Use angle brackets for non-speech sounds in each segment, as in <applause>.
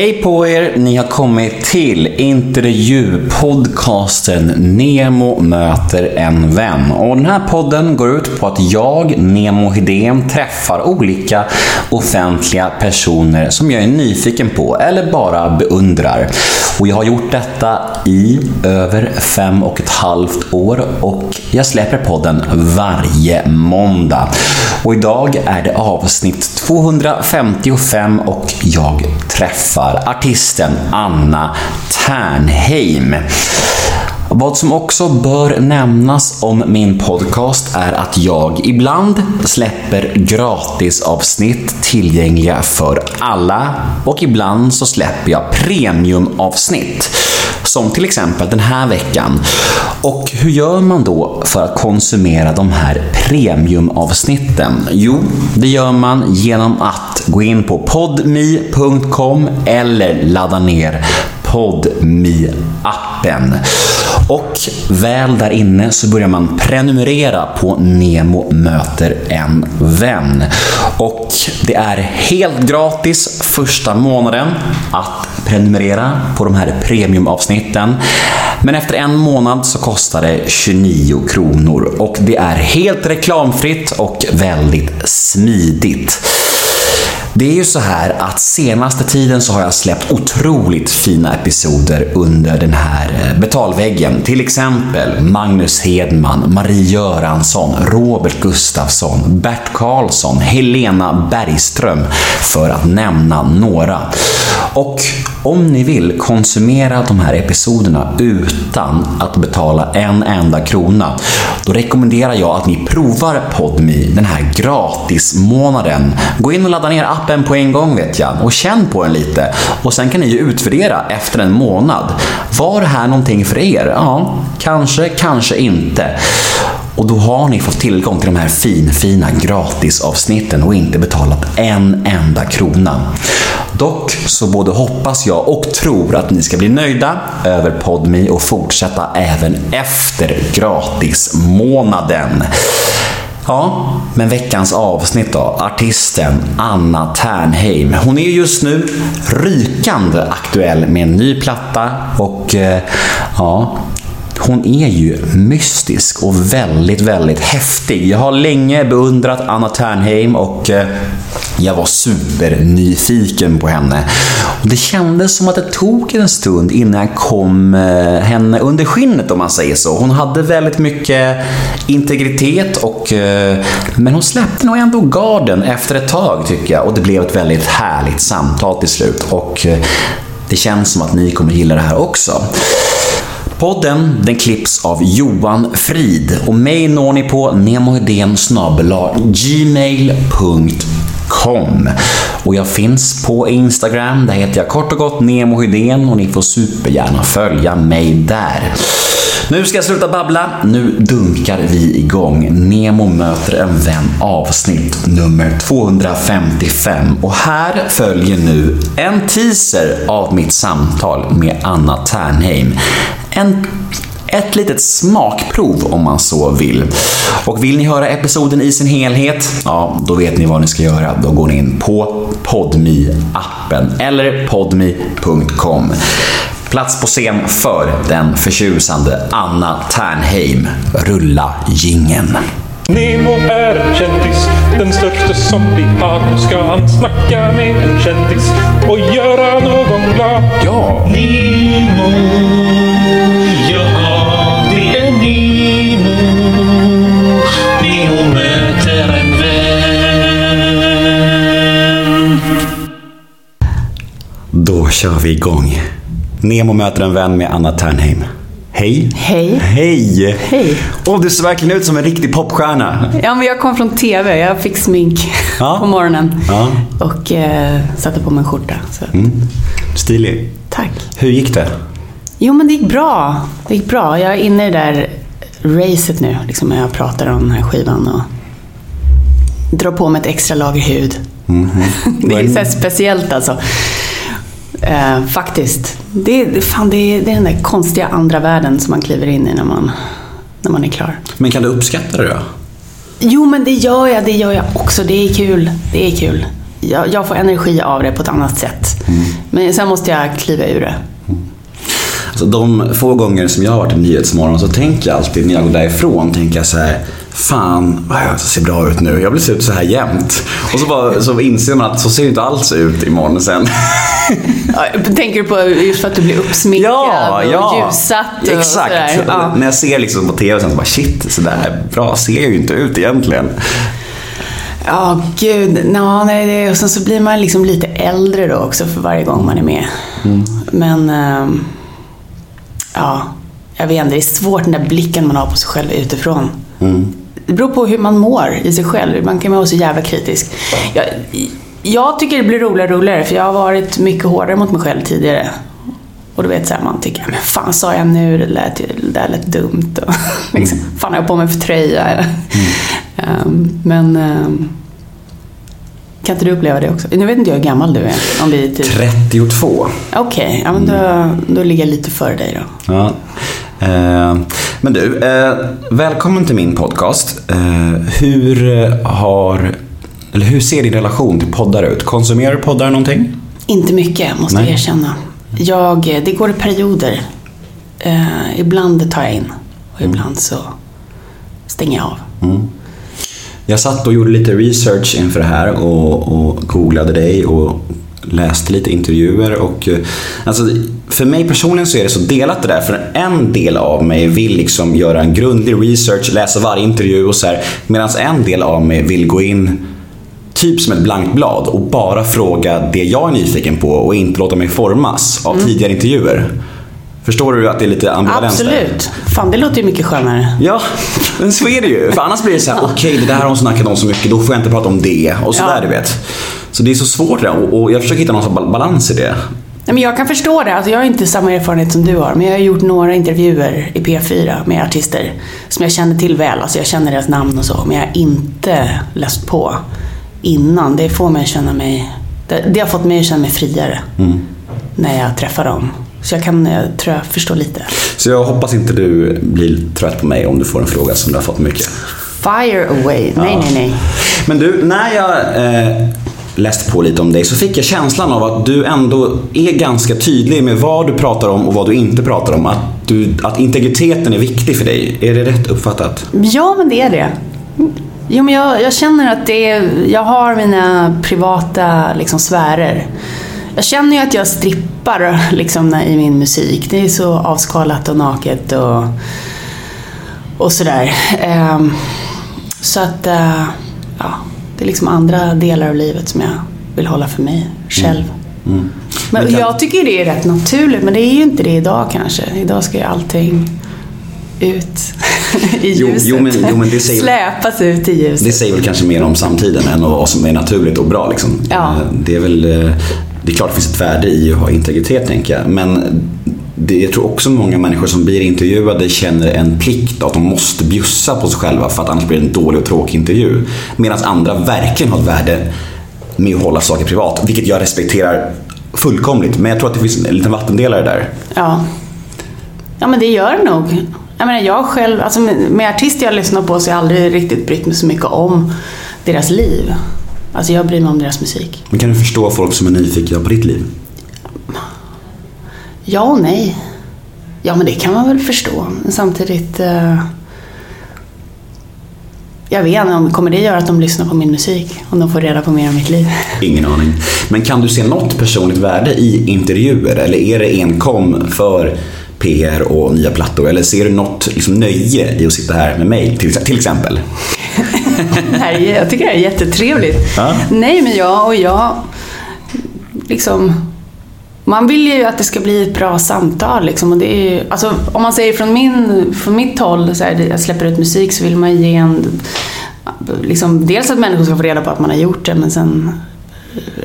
Hej på er! Ni har kommit till intervjupodcasten Nemo möter en vän. Och den här podden går ut på att jag, Nemo Hedén, träffar olika offentliga personer som jag är nyfiken på eller bara beundrar. Och jag har gjort detta i över fem och ett halvt år och jag släpper podden varje måndag. Och idag är det avsnitt 255 och jag träffar artisten Anna Ternheim. Vad som också bör nämnas om min podcast är att jag ibland släpper gratisavsnitt tillgängliga för alla och ibland så släpper jag premiumavsnitt. Som till exempel den här veckan. Och hur gör man då för att konsumera de här premiumavsnitten? Jo, det gör man genom att gå in på podme.com eller ladda ner podme appen och väl där inne så börjar man prenumerera på Nemo möter en vän. Och det är helt gratis första månaden att prenumerera på de här premiumavsnitten. Men efter en månad så kostar det 29 kronor och det är helt reklamfritt och väldigt smidigt. Det är ju så här att senaste tiden så har jag släppt otroligt fina episoder under den här eh, betalväggen. Till exempel Magnus Hedman, Marie Göransson, Robert Gustafsson, Bert Karlsson, Helena Bergström, för att nämna några. Och om ni vill konsumera de här episoderna utan att betala en enda krona, då rekommenderar jag att ni provar PodMe den här gratismånaden. Gå in och ladda ner appen Appen på en gång vet jag och känn på den lite och sen kan ni ju utvärdera efter en månad. Var det här någonting för er? Ja, kanske, kanske inte. Och då har ni fått tillgång till de här finfina gratisavsnitten och inte betalat en enda krona. Dock så både hoppas jag och tror att ni ska bli nöjda över PodMe och fortsätta även efter gratismånaden. Ja, men veckans avsnitt då. Artisten Anna Ternheim. Hon är just nu rykande aktuell med en ny platta och eh, ja, hon är ju mystisk och väldigt, väldigt häftig. Jag har länge beundrat Anna Ternheim och eh, jag var supernyfiken på henne. Och det kändes som att det tog en stund innan jag kom eh, henne under skinnet om man säger så. Hon hade väldigt mycket integritet och eh, men hon släppte nog ändå garden efter ett tag tycker jag och det blev ett väldigt härligt samtal till slut och det känns som att ni kommer gilla det här också. Podden den klipps av Johan Frid och mig når ni på nemohedén gmail.com och jag finns på Instagram, där heter jag kort och gott Nemo Hydén och ni får supergärna följa mig där. Nu ska jag sluta babbla, nu dunkar vi igång. Nemo möter en vän avsnitt nummer 255 och här följer nu en teaser av mitt samtal med Anna Ternheim. En ett litet smakprov om man så vill. Och vill ni höra episoden i sin helhet, ja, då vet ni vad ni ska göra. Då går ni in på podme appen eller podme.com. Plats på scen för den förtjusande Anna Ternheim. Rulla gingen. Nemo är en kändis, den största som vi har. Nu ska han snacka med en kändis och göra någon glad. Ja! Nemo, kör vi igång. Nemo möter en vän med Anna Ternheim. Hej! Hej. Hej! Hej. Åh, du ser verkligen ut som en riktig popstjärna. Ja, men jag kom från TV. Jag fick smink Ja. på morgonen. Ja. Och eh, satte på mig en skjorta. Så. Stilig. Tack. Hur gick det? Jo, men det gick bra. Det gick bra. Jag är inne i det där racet nu. Liksom när jag pratar om den här skivan. Och drar på mig ett extra lager hud. <laughs> det är så speciellt alltså. Eh, faktiskt. Det, är- fan, det, det är den där konstiga andra världen som man kliver in i när man, när man är klar. Men kan du uppskatta det då? Jo, men det gör jag. Det gör jag också. Det är kul. Det är kul. jag, jag får energi av det på ett annat sätt. Men sen måste jag kliva ur det. Alltså, de få gånger som jag har varit i Nyhetsmorgon så tänker jag alltid när jag går därifrån, tänker jag så här, fan vad jag ser bra ut nu. Jag vill se ut så här jämt. Och så, bara, så inser man att så ser det inte alls ut imorgon sen. <laughs> Tänker du på just för att du blir uppsminkad Ja, och ja. ljussatt? och Exakt. sådär? Ja. När jag ser liksom på TV sen så bara shit, så där bra ser jag ju inte ut egentligen. Ja, gud. Nå, nej, det, och sen så blir man liksom lite äldre då också för varje gång man är med. Men, ehm, ja, jag vet inte. Det är svårt den där blicken man har på sig själv utifrån. Det beror på hur man mår i sig själv. Man kan vara så jävla kritisk. Jag, jag tycker det blir roligare och roligare för jag har varit mycket hårdare mot mig själv tidigare. Och du vet så här, man tycker, men fan sa jag nu? Det, lät, det där lät dumt. Och, <laughs> liksom, fan har jag på mig för tröja? Ehm, men ehm, kan inte du uppleva det också? Nu vet inte jag hur gammal du är. Om vi typ... 32. Okej, ja, men då, då ligger jag lite före dig då. Ja. Eh, men du, eh, välkommen till min podcast. Eh, hur har, eller hur ser din relation till poddar ut? Konsumerar du poddar någonting? Inte mycket, måste jag Nej. erkänna. Jag, det går i perioder. Ibland tar jag in och ibland så stänger jag av. Jag satt och gjorde lite research inför det här och, och googlade dig och läste lite intervjuer och alltså, för mig personligen så är det så delat det där för en del av mig vill liksom göra en grundlig research, läsa varje intervju och så här medan en del av mig vill gå in typ som ett blankt blad och bara fråga det jag är nyfiken på och inte låta mig formas av tidigare intervjuer. Förstår du att det är lite ambivalens där? Absolut. Fan, det låter ju mycket skönare. Ja, men så är det ju. För annars blir det så här, okej det där har hon snackat om så mycket, då får jag inte prata om det. Och sådär Ja. du vet. Så det är så svårt det där, och, jag försöker hitta någon balans i det. Nej, men jag kan förstå det. Alltså, jag har inte samma erfarenhet som du har, men jag har gjort några intervjuer i P4 med artister som jag känner till väl. Alltså, jag känner deras namn och så, men jag har inte läst på innan. Det får mig att känna mig... Det, det har fått mig att känna mig friare när jag träffar dem. Så jag kan, jag tror jag förstår lite. Så jag hoppas inte du blir trött på mig om du får en fråga som du har fått mycket. Fire away. Nej, nej, nej. Men du, när jag eh, Läst på lite om dig så fick jag känslan av att du ändå är ganska tydlig med vad du pratar om och vad du inte pratar om. Att, du, att integriteten är viktig för dig. Är det rätt uppfattat? Ja, men det är det. Jo, men jag, jag känner att det är, jag har mina privata liksom, sfärer. Jag känner ju att jag strippar liksom, i min musik. Det är så avskalat och naket och, och sådär. Ehm, så att, eh, ja, det är liksom andra delar av livet som jag vill hålla för mig själv. Men Men kan- jag tycker det är rätt naturligt, men det är ju inte det idag kanske. Idag ska ju allting ut <laughs> i Jo, ljuset. jo, men- jo, men det säger- Släpas ut i ljuset. Det säger väl kanske mer om samtiden än vad som är naturligt och bra. Liksom. Ja. Eh, Det är väl eh, det är klart det finns ett värde i att ha integritet tänker jag. Men det, jag tror också många människor som blir intervjuade känner en plikt att de måste bjussa på sig själva för att annars blir det en dålig och tråkig intervju. Medan andra verkligen har ett värde med att hålla saker privat. Vilket jag respekterar fullkomligt. Men jag tror att det finns en liten vattendelare där. Ja. ja, men det gör det nog. Jag menar, jag själv, alltså med, artister jag lyssnar på så har jag aldrig riktigt brytt mig så mycket om deras liv. Alltså jag bryr mig om deras musik. Men kan du förstå folk som är nyfikna på ditt liv? Ja och nej. Ja, men det kan man väl förstå. Men samtidigt... Eh, jag vet inte, om- kommer det göra att de lyssnar på min musik? Om de får reda på mer om mitt liv? <laughs> Ingen aning. Men kan du se något personligt värde i intervjuer eller är det enkom för PR och nya plattor? Eller ser du något liksom, nöje i att sitta här med mig till, till exempel? <laughs> Jag tycker det här är jättetrevligt. Ja. Nej, men jag och jag... Liksom... Man vill ju att det ska bli ett bra samtal. Liksom, och det är ju, alltså, om man säger från, min, från mitt håll, så här, jag släpper ut musik, så vill man ge en... Liksom, dels att människor ska få reda på att man har gjort det, men sen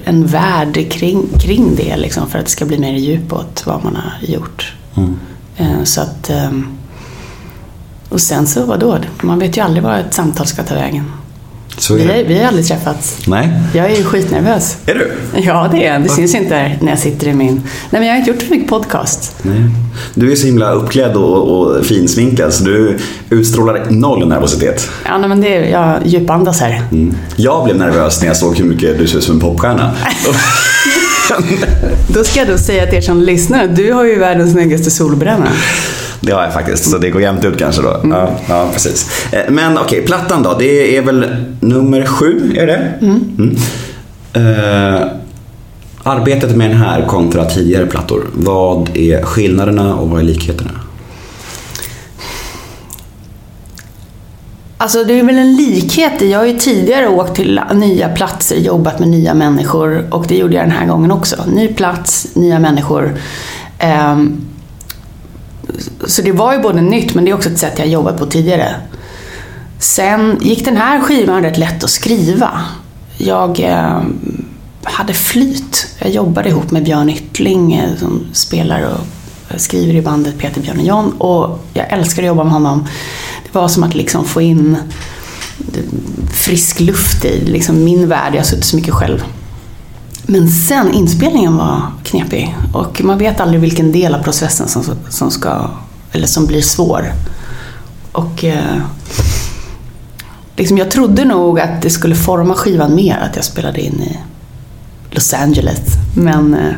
en värld kring, kring det. Liksom, för att det ska bli mer djup åt vad man har gjort. Eh, Så att... ehm, Och sen så, vadå? Man vet ju aldrig var ett samtal ska ta vägen. Så är Vi, har- vi har aldrig träffats. Nej. Jag är ju skitnervös. Är du? Ja, det är jag. Det syns inte när jag sitter i min... Nej, men jag har inte gjort så mycket podcast. Nej. Du är så himla uppklädd och, och finsminkad så du utstrålar noll nervositet. Ja, nej, men det är... Jag djupandas här. Mm. Jag blev nervös när jag såg hur mycket du ser ut som en popstjärna. <laughs> Då ska jag då säga till er som lyssnar, du har ju världens snyggaste solbränna. Det har jag faktiskt, så det går jämnt ut kanske då. Ja, ja, precis. Eh, Men okej, plattan då. Det är väl nummer sju, är det mm. Eh, arbetet med den här kontra tidigare plattor. Vad är skillnaderna och vad är likheterna? Alltså det är väl en likhet i, jag har ju tidigare åkt till nya platser, jobbat med nya människor och det gjorde jag den här gången också. Ny plats, nya människor. Ehm, så det var ju både nytt men det är också ett sätt jag jobbat på tidigare. Sen gick den här skivan rätt lätt att skriva. Jag eh, hade flyt. Jag jobbade ihop med Björn Yttling eh, som spelar och skriver i bandet Peter Björn och John och jag älskar att jobba med honom. Det var som att liksom få in frisk luft i liksom min värld. Jag har suttit så mycket själv. Men sen inspelningen var knepig och man vet aldrig vilken del av processen som, som, ska, eller som blir svår. Och eh, liksom jag trodde nog att det skulle forma skivan mer att jag spelade in i Los Angeles. Men eh,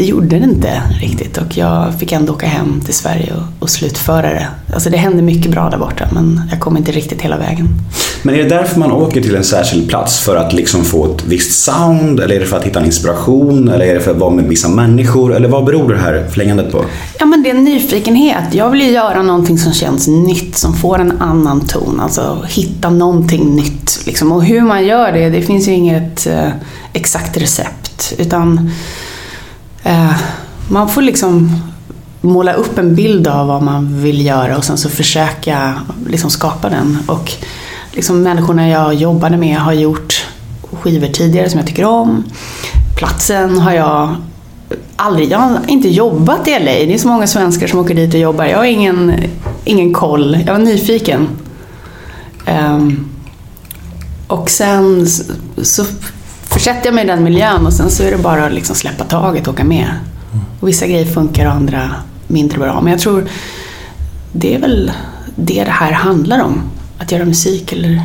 det gjorde det inte riktigt och jag fick ändå åka hem till Sverige och, och slutföra det. Alltså det hände mycket bra där borta men jag kom inte riktigt hela vägen. Men är det därför man åker till en särskild plats? För att liksom få ett visst sound? Eller är det för att hitta en inspiration? Eller är det för att vara med vissa människor? Eller vad beror det här förlängandet på? Ja men det är en nyfikenhet. Jag vill ju göra någonting som känns nytt, som får en annan ton. Alltså hitta någonting nytt. Liksom. Och hur man gör det, det finns ju inget eh, exakt recept. Utan eh, man får liksom måla upp en bild av vad man vill göra och sen så försöka liksom skapa den. Och liksom människorna jag jobbade med har gjort skivor tidigare som jag tycker om. Platsen har jag aldrig, jag har inte jobbat i LA. Det är så många svenskar som åker dit och jobbar. Jag har ingen, ingen koll. Jag var nyfiken. Um, och sen så försätter jag mig i den miljön och sen så är det bara att liksom släppa taget och åka med. Och vissa grejer funkar och andra mindre bra. Men jag tror det är väl det det här handlar om. Att göra musik eller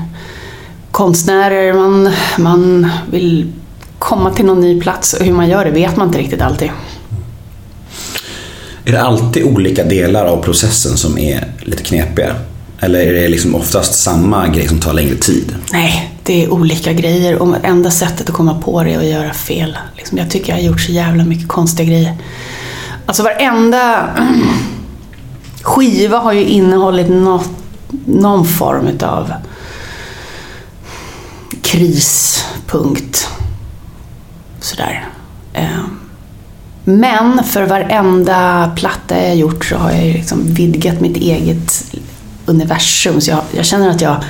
konstnärer. Man, man vill komma till någon ny plats och hur man gör det vet man inte riktigt alltid. Är det alltid olika delar av processen som är lite knepiga? Eller är det liksom oftast samma grej som tar längre tid? Nej, det är olika grejer och enda sättet att komma på det är att göra fel. Liksom, jag tycker jag har gjort så jävla mycket konstiga grejer. Alltså varenda <clears throat> skiva har ju innehållit något, någon form utav krispunkt. Sådär. Ehm, men för varenda platta jag gjort så har jag ju liksom vidgat mitt eget universum. Så jag, jag känner att jag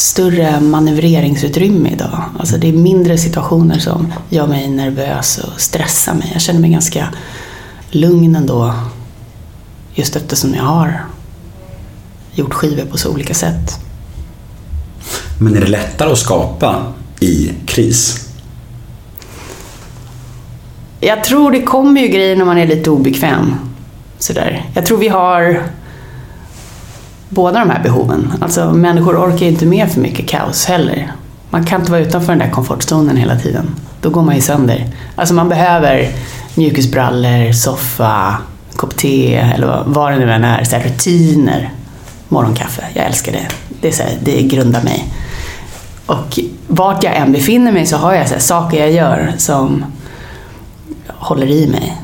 större manövreringsutrymme idag. Alltså det är mindre situationer som gör mig nervös och stressar mig. Jag känner mig ganska lugn ändå. Just eftersom jag har gjort skivor på så olika sätt. Men är det lättare att skapa i kris? Jag tror det kommer ju grejer när man är lite obekväm. Sådär. Jag tror vi har båda de här behoven. Alltså människor orkar ju inte med för mycket kaos heller. Man kan inte vara utanför den där komfortzonen hela tiden. Då går man ju sönder. Alltså man behöver mjukisbrallor, soffa, kopp te eller vad- det nu än är. Så här, rutiner. Morgonkaffe, jag älskar det. Det, är så här, det grundar mig. Och vart jag än befinner mig så har jag så här, saker jag gör som håller i mig.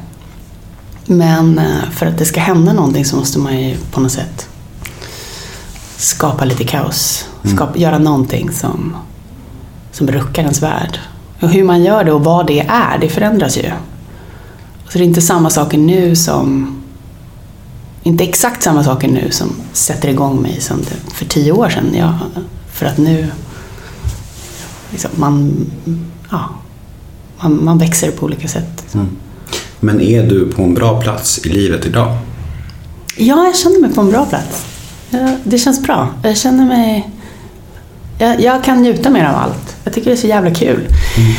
Men eh, för att det ska hända någonting så måste man ju på något sätt skapa lite kaos. Skapa, Göra någonting som, som ruckar ens värld. Och hur man gör det och vad det är, det förändras ju. Så det är inte samma saker nu som... Inte exakt samma saker nu som sätter igång mig som det för tio år sedan. Jag, för att nu... Liksom, man, ja, man, man växer på olika sätt. Liksom. Men är du på en bra plats i livet idag? Ja, jag känner mig på en bra plats. Ja, det känns bra. Jag känner mig Jag, jag kan njuta mer av allt. Jag tycker det är så jävla kul. Mm.